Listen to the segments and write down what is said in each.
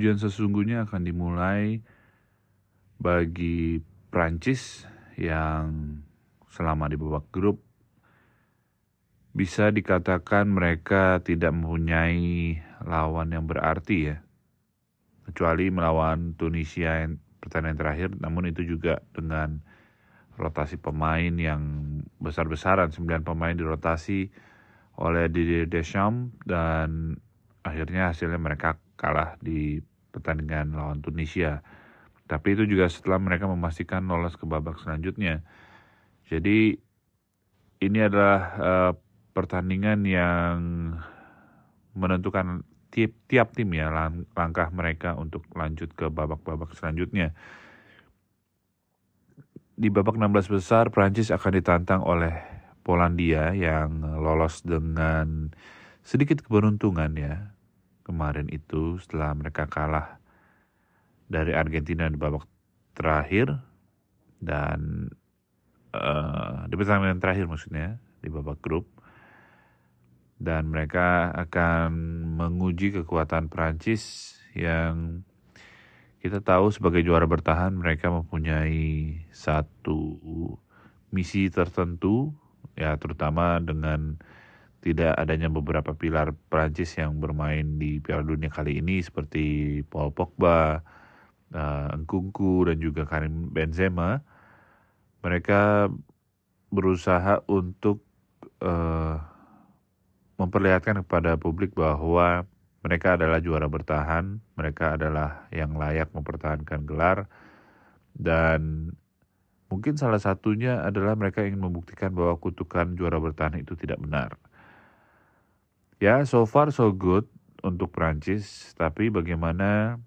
ujian sesungguhnya akan dimulai bagi Prancis yang selama di babak grup bisa dikatakan mereka tidak mempunyai lawan yang berarti ya. Kecuali melawan Tunisia yang pertandingan terakhir, namun itu juga dengan rotasi pemain yang besar-besaran, 9 pemain dirotasi oleh Didier Deschamps dan akhirnya hasilnya mereka kalah di pertandingan lawan Tunisia. Tapi itu juga setelah mereka memastikan lolos ke babak selanjutnya. Jadi ini adalah uh, pertandingan yang menentukan tiap, tiap tim ya lang langkah mereka untuk lanjut ke babak-babak selanjutnya. Di babak 16 besar Prancis akan ditantang oleh Polandia yang lolos dengan sedikit keberuntungan ya kemarin itu setelah mereka kalah dari Argentina di babak terakhir dan uh, di pertandingan terakhir maksudnya di babak grup. Dan mereka akan menguji kekuatan Prancis yang kita tahu sebagai juara bertahan mereka mempunyai satu misi tertentu ya terutama dengan tidak adanya beberapa pilar Prancis yang bermain di Piala Dunia kali ini seperti Paul Pogba, uh, dan juga Karim Benzema, mereka berusaha untuk uh, memperlihatkan kepada publik bahwa mereka adalah juara bertahan, mereka adalah yang layak mempertahankan gelar, dan mungkin salah satunya adalah mereka ingin membuktikan bahwa kutukan juara bertahan itu tidak benar. Ya, so far so good untuk Prancis, tapi bagaimana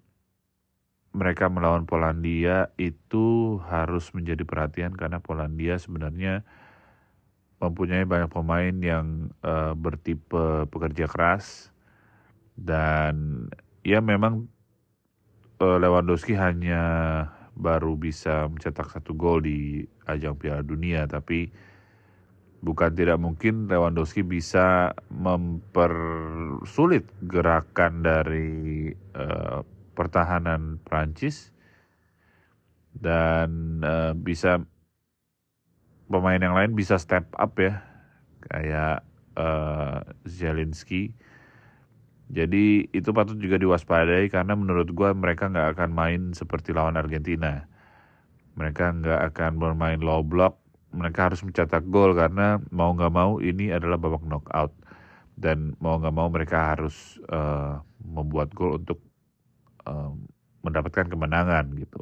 mereka melawan Polandia itu harus menjadi perhatian karena Polandia sebenarnya mempunyai banyak pemain yang uh, bertipe pekerja keras dan ya memang uh, Lewandowski hanya baru bisa mencetak satu gol di ajang Piala Dunia tapi bukan tidak mungkin Lewandowski bisa mempersulit gerakan dari uh, pertahanan Prancis dan uh, bisa pemain yang lain bisa step up ya kayak uh, Zelinski. Jadi itu patut juga diwaspadai karena menurut gue mereka nggak akan main seperti lawan Argentina. Mereka nggak akan bermain low block mereka harus mencetak gol karena mau nggak mau ini adalah babak knockout dan mau nggak mau mereka harus uh, membuat gol untuk uh, mendapatkan kemenangan gitu.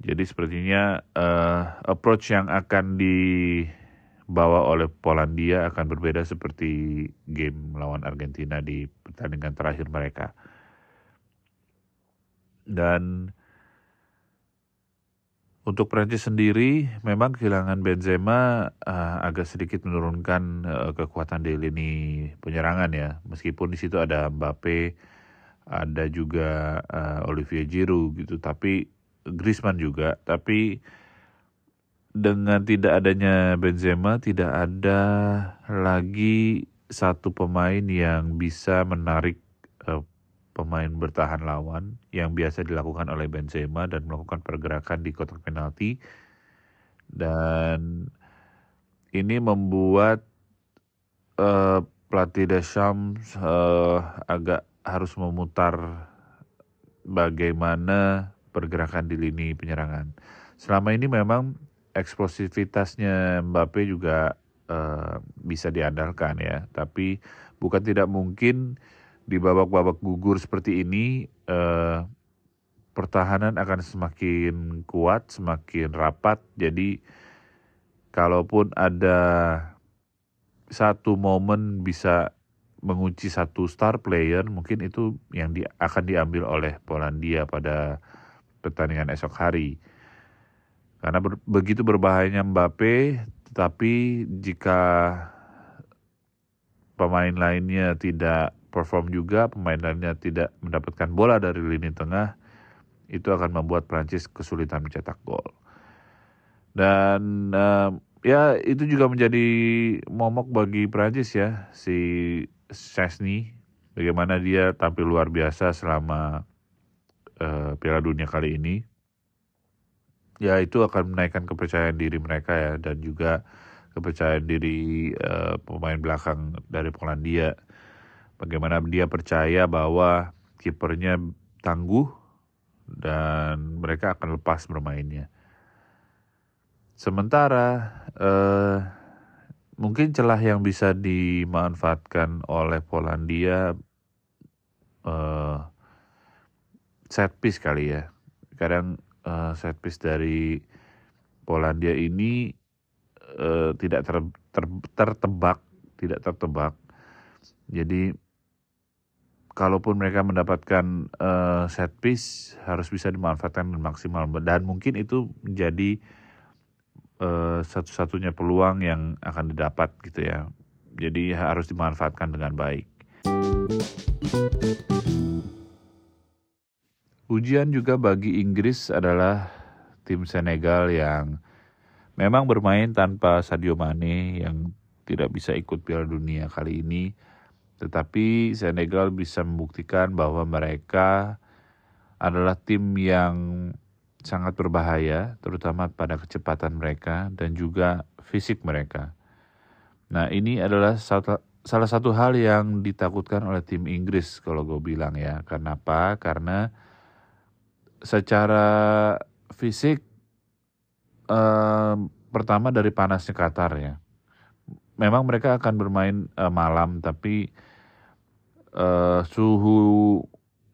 Jadi sepertinya uh, approach yang akan dibawa oleh Polandia akan berbeda seperti game lawan Argentina di pertandingan terakhir mereka. Dan untuk Prancis sendiri, memang kehilangan Benzema uh, agak sedikit menurunkan uh, kekuatan di lini penyerangan ya. Meskipun di situ ada Mbappe, ada juga uh, Olivier Giroud gitu, tapi Griezmann juga. Tapi dengan tidak adanya Benzema, tidak ada lagi satu pemain yang bisa menarik uh, pemain bertahan lawan yang biasa dilakukan oleh Benzema dan melakukan pergerakan di kotak penalti dan ini membuat uh, pelatih Deschamps uh, agak harus memutar bagaimana pergerakan di lini penyerangan. Selama ini memang eksplosivitasnya Mbappe juga uh, bisa diandalkan ya, tapi bukan tidak mungkin di babak-babak gugur seperti ini eh, pertahanan akan semakin kuat, semakin rapat. Jadi kalaupun ada satu momen bisa mengunci satu star player, mungkin itu yang di, akan diambil oleh Polandia pada pertandingan esok hari. Karena ber, begitu berbahayanya Mbappe, tetapi jika pemain lainnya tidak perform juga, pemain lainnya tidak mendapatkan bola dari lini tengah, itu akan membuat Prancis kesulitan mencetak gol. Dan uh, ya itu juga menjadi momok bagi Prancis ya, si Chesney bagaimana dia tampil luar biasa selama uh, Piala Dunia kali ini. Ya itu akan menaikkan kepercayaan diri mereka ya dan juga kepercayaan diri uh, pemain belakang dari Polandia. Bagaimana dia percaya bahwa kipernya tangguh dan mereka akan lepas bermainnya. Sementara uh, mungkin celah yang bisa dimanfaatkan oleh Polandia uh, set piece kali ya. Kadang uh, set piece dari Polandia ini uh, tidak ter, ter, tertebak, tidak tertebak. Jadi kalaupun mereka mendapatkan uh, set piece harus bisa dimanfaatkan dengan maksimal dan mungkin itu menjadi uh, satu-satunya peluang yang akan didapat gitu ya. Jadi harus dimanfaatkan dengan baik. Ujian juga bagi Inggris adalah tim Senegal yang memang bermain tanpa Sadio Mane yang tidak bisa ikut Piala Dunia kali ini. Tetapi Senegal bisa membuktikan bahwa mereka adalah tim yang sangat berbahaya, terutama pada kecepatan mereka dan juga fisik mereka. Nah, ini adalah salah satu hal yang ditakutkan oleh tim Inggris kalau gue bilang ya. Kenapa? Karena secara fisik eh, pertama dari panasnya Qatar ya. Memang mereka akan bermain eh, malam tapi eh, suhu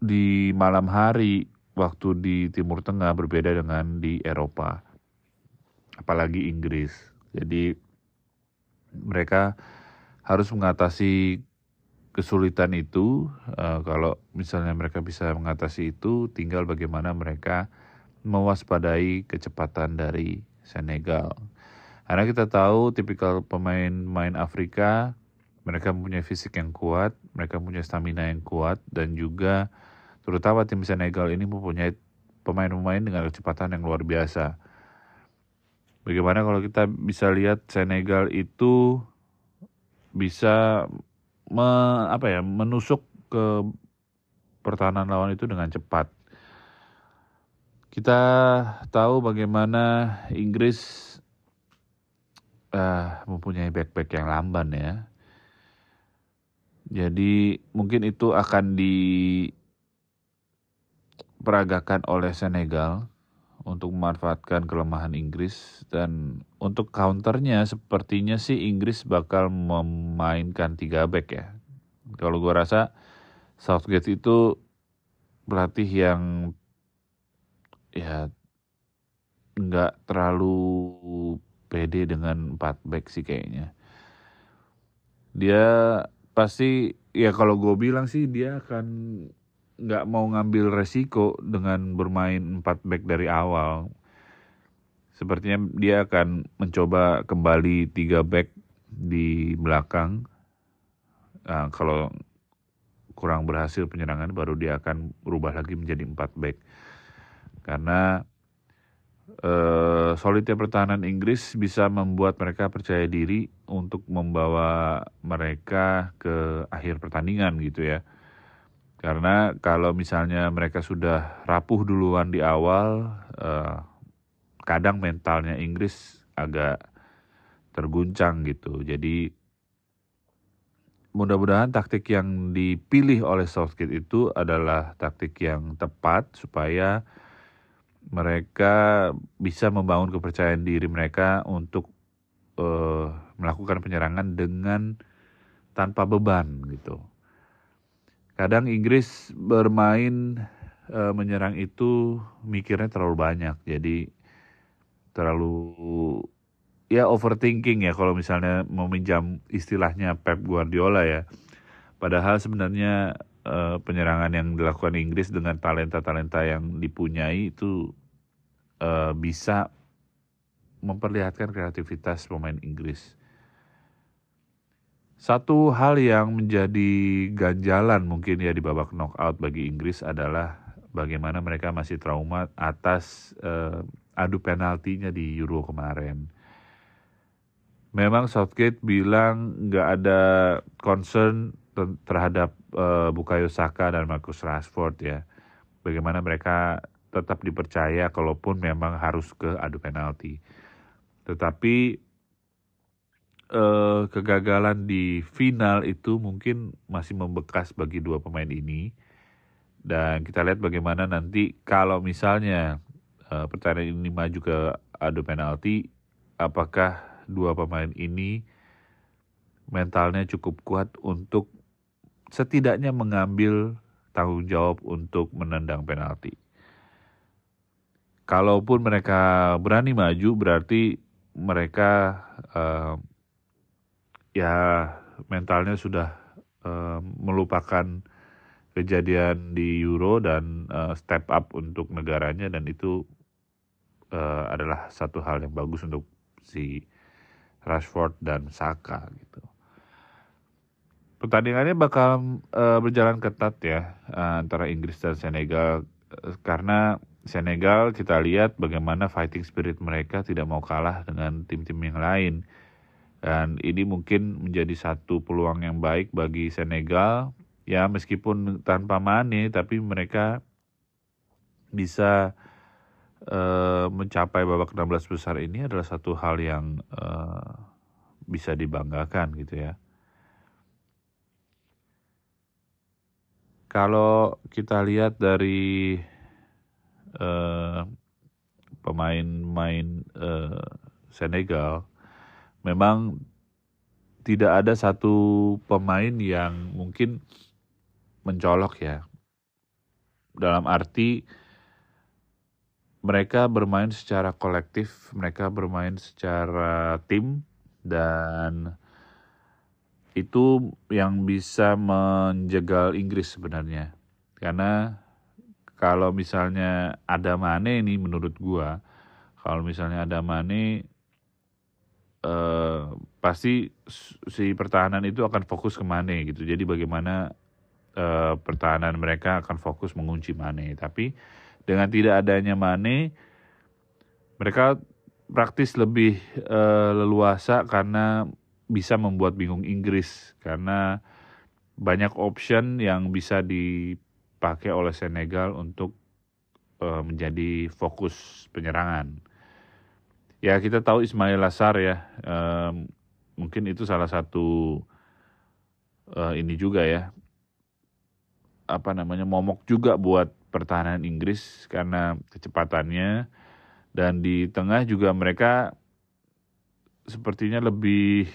di malam hari waktu di Timur Tengah berbeda dengan di Eropa, apalagi Inggris. Jadi mereka harus mengatasi kesulitan itu. Uh, kalau misalnya mereka bisa mengatasi itu, tinggal bagaimana mereka mewaspadai kecepatan dari Senegal. Karena kita tahu tipikal pemain-pemain Afrika, mereka mempunyai fisik yang kuat, mereka punya stamina yang kuat, dan juga Terutama tim Senegal ini mempunyai pemain-pemain dengan kecepatan yang luar biasa. Bagaimana kalau kita bisa lihat Senegal itu bisa me, apa ya menusuk ke pertahanan lawan itu dengan cepat. Kita tahu bagaimana Inggris uh, mempunyai back-back yang lamban ya. Jadi mungkin itu akan di diperagakan oleh Senegal untuk memanfaatkan kelemahan Inggris dan untuk counternya sepertinya sih Inggris bakal memainkan tiga back ya. Kalau gue rasa Southgate itu pelatih yang ya nggak terlalu pede dengan empat back sih kayaknya. Dia pasti ya kalau gue bilang sih dia akan nggak mau ngambil resiko dengan bermain empat back dari awal. Sepertinya dia akan mencoba kembali tiga back di belakang. Nah, kalau kurang berhasil penyerangan baru dia akan berubah lagi menjadi empat back. Karena eh, solidnya pertahanan Inggris bisa membuat mereka percaya diri untuk membawa mereka ke akhir pertandingan gitu ya karena kalau misalnya mereka sudah rapuh duluan di awal, eh, kadang mentalnya Inggris agak terguncang gitu. Jadi mudah-mudahan taktik yang dipilih oleh Southgate itu adalah taktik yang tepat supaya mereka bisa membangun kepercayaan diri mereka untuk uh, melakukan penyerangan dengan tanpa beban gitu. Kadang Inggris bermain e, menyerang itu mikirnya terlalu banyak, jadi terlalu ya overthinking ya kalau misalnya meminjam istilahnya Pep Guardiola ya. Padahal sebenarnya e, penyerangan yang dilakukan Inggris dengan talenta-talenta yang dipunyai itu e, bisa memperlihatkan kreativitas pemain Inggris. Satu hal yang menjadi ganjalan mungkin ya di babak knockout bagi Inggris adalah bagaimana mereka masih trauma atas uh, adu penaltinya di Euro kemarin. Memang Southgate bilang nggak ada concern terhadap uh, Bukayo Saka dan Marcus Rashford ya. Bagaimana mereka tetap dipercaya kalaupun memang harus ke adu penalti. Tetapi uh, kegagalan di final itu mungkin masih membekas bagi dua pemain ini. Dan kita lihat bagaimana nanti kalau misalnya uh, pertandingan ini maju ke adu penalti, apakah dua pemain ini mentalnya cukup kuat untuk setidaknya mengambil tanggung jawab untuk menendang penalti. Kalaupun mereka berani maju, berarti mereka uh, ya mentalnya sudah uh, melupakan kejadian di Euro dan uh, step up untuk negaranya dan itu uh, adalah satu hal yang bagus untuk si Rashford dan Saka gitu. Pertandingannya bakal uh, berjalan ketat ya uh, antara Inggris dan Senegal uh, karena Senegal kita lihat bagaimana fighting spirit mereka tidak mau kalah dengan tim-tim yang lain dan ini mungkin menjadi satu peluang yang baik bagi Senegal. Ya meskipun tanpa Mane tapi mereka bisa uh, mencapai babak 16 besar ini adalah satu hal yang uh, bisa dibanggakan gitu ya. Kalau kita lihat dari uh, pemain-pemain uh, Senegal, memang tidak ada satu pemain yang mungkin mencolok ya. Dalam arti mereka bermain secara kolektif, mereka bermain secara tim dan itu yang bisa menjegal Inggris sebenarnya. Karena kalau misalnya ada Mane ini menurut gua, kalau misalnya ada Mane Eh, pasti si pertahanan itu akan fokus ke Mane gitu. Jadi bagaimana uh, pertahanan mereka akan fokus mengunci Mane. Tapi dengan tidak adanya Mane, mereka praktis lebih uh, leluasa karena bisa membuat bingung Inggris. Karena banyak option yang bisa dipakai oleh Senegal untuk uh, menjadi fokus penyerangan. Ya kita tahu Ismail Lasar ya. Mungkin itu salah satu uh, ini juga ya. Apa namanya momok juga buat pertahanan Inggris karena kecepatannya. Dan di tengah juga mereka sepertinya lebih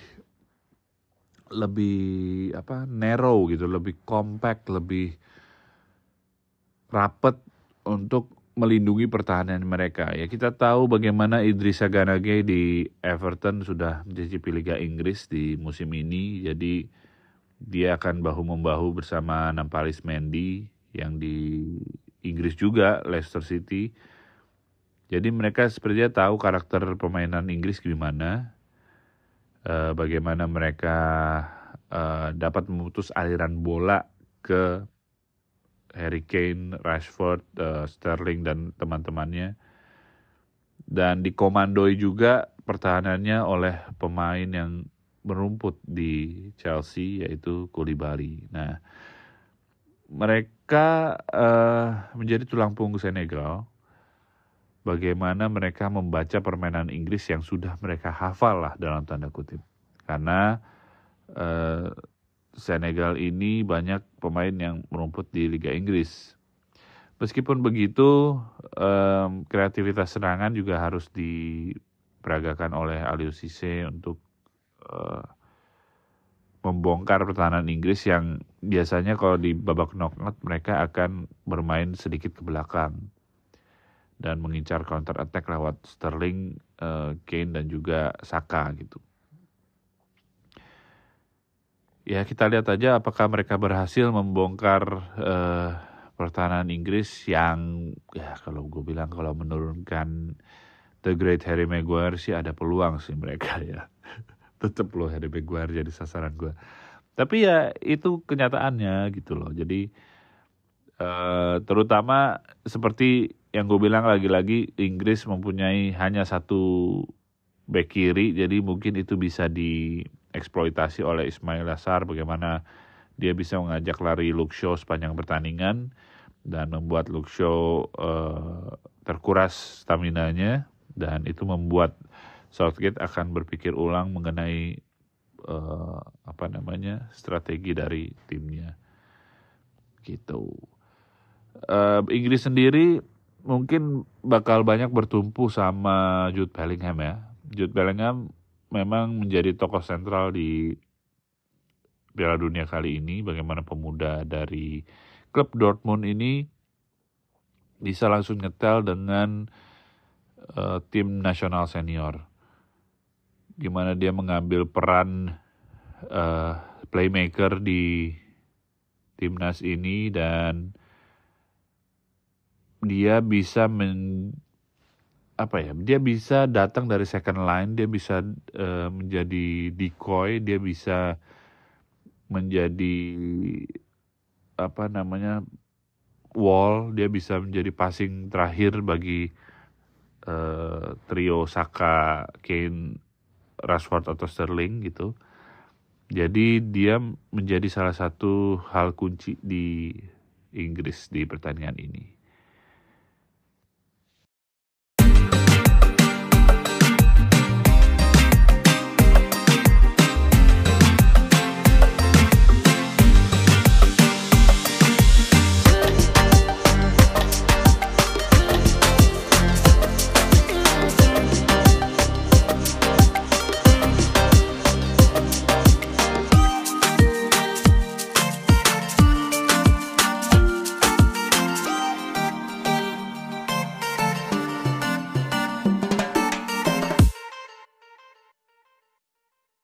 lebih apa narrow gitu lebih compact lebih rapet untuk melindungi pertahanan mereka. Ya kita tahu bagaimana Idrissa Ganage di Everton sudah mencicipi Liga Inggris di musim ini. Jadi dia akan bahu membahu bersama Nampalis Mendy yang di Inggris juga Leicester City. Jadi mereka sepertinya tahu karakter permainan Inggris gimana, uh, bagaimana mereka uh, dapat memutus aliran bola ke Harry Kane, Rashford, uh, Sterling dan teman-temannya. Dan dikomandoi juga pertahanannya oleh pemain yang merumput di Chelsea yaitu Koulibaly. Nah, mereka uh, menjadi tulang punggung Senegal. Bagaimana mereka membaca permainan Inggris yang sudah mereka hafal lah dalam tanda kutip. Karena uh, Senegal ini banyak pemain yang merumput di Liga Inggris. Meskipun begitu, um, kreativitas serangan juga harus diperagakan oleh Aliou Cisse untuk uh, membongkar pertahanan Inggris yang biasanya kalau di babak knockout mereka akan bermain sedikit ke belakang dan mengincar counter attack lewat Sterling, uh, Kane dan juga Saka gitu. Ya kita lihat aja apakah mereka berhasil membongkar uh, pertahanan Inggris yang ya kalau gue bilang kalau menurunkan the great Harry Maguire sih ada peluang sih mereka ya. Tetap loh Harry Maguire jadi sasaran gue tapi ya itu kenyataannya gitu loh. Jadi uh, terutama seperti yang gue bilang lagi-lagi Inggris mempunyai hanya satu back kiri jadi mungkin itu bisa di eksploitasi oleh Ismail Lassar bagaimana Dia bisa mengajak lari Shaw sepanjang pertandingan dan membuat Shaw uh, terkuras stamina-nya dan itu membuat Southgate akan berpikir ulang mengenai uh, apa namanya strategi dari timnya gitu. Uh, Inggris sendiri mungkin bakal banyak bertumpu sama Jude Bellingham ya. Jude Bellingham memang menjadi tokoh sentral di Piala Dunia kali ini. Bagaimana pemuda dari klub Dortmund ini bisa langsung ngetel dengan uh, tim nasional senior. Gimana dia mengambil peran uh, playmaker di timnas ini dan dia bisa men apa ya dia bisa datang dari second line dia bisa uh, menjadi decoy dia bisa menjadi apa namanya wall dia bisa menjadi passing terakhir bagi uh, trio Saka Kane Rashford atau Sterling gitu. Jadi dia menjadi salah satu hal kunci di Inggris di pertandingan ini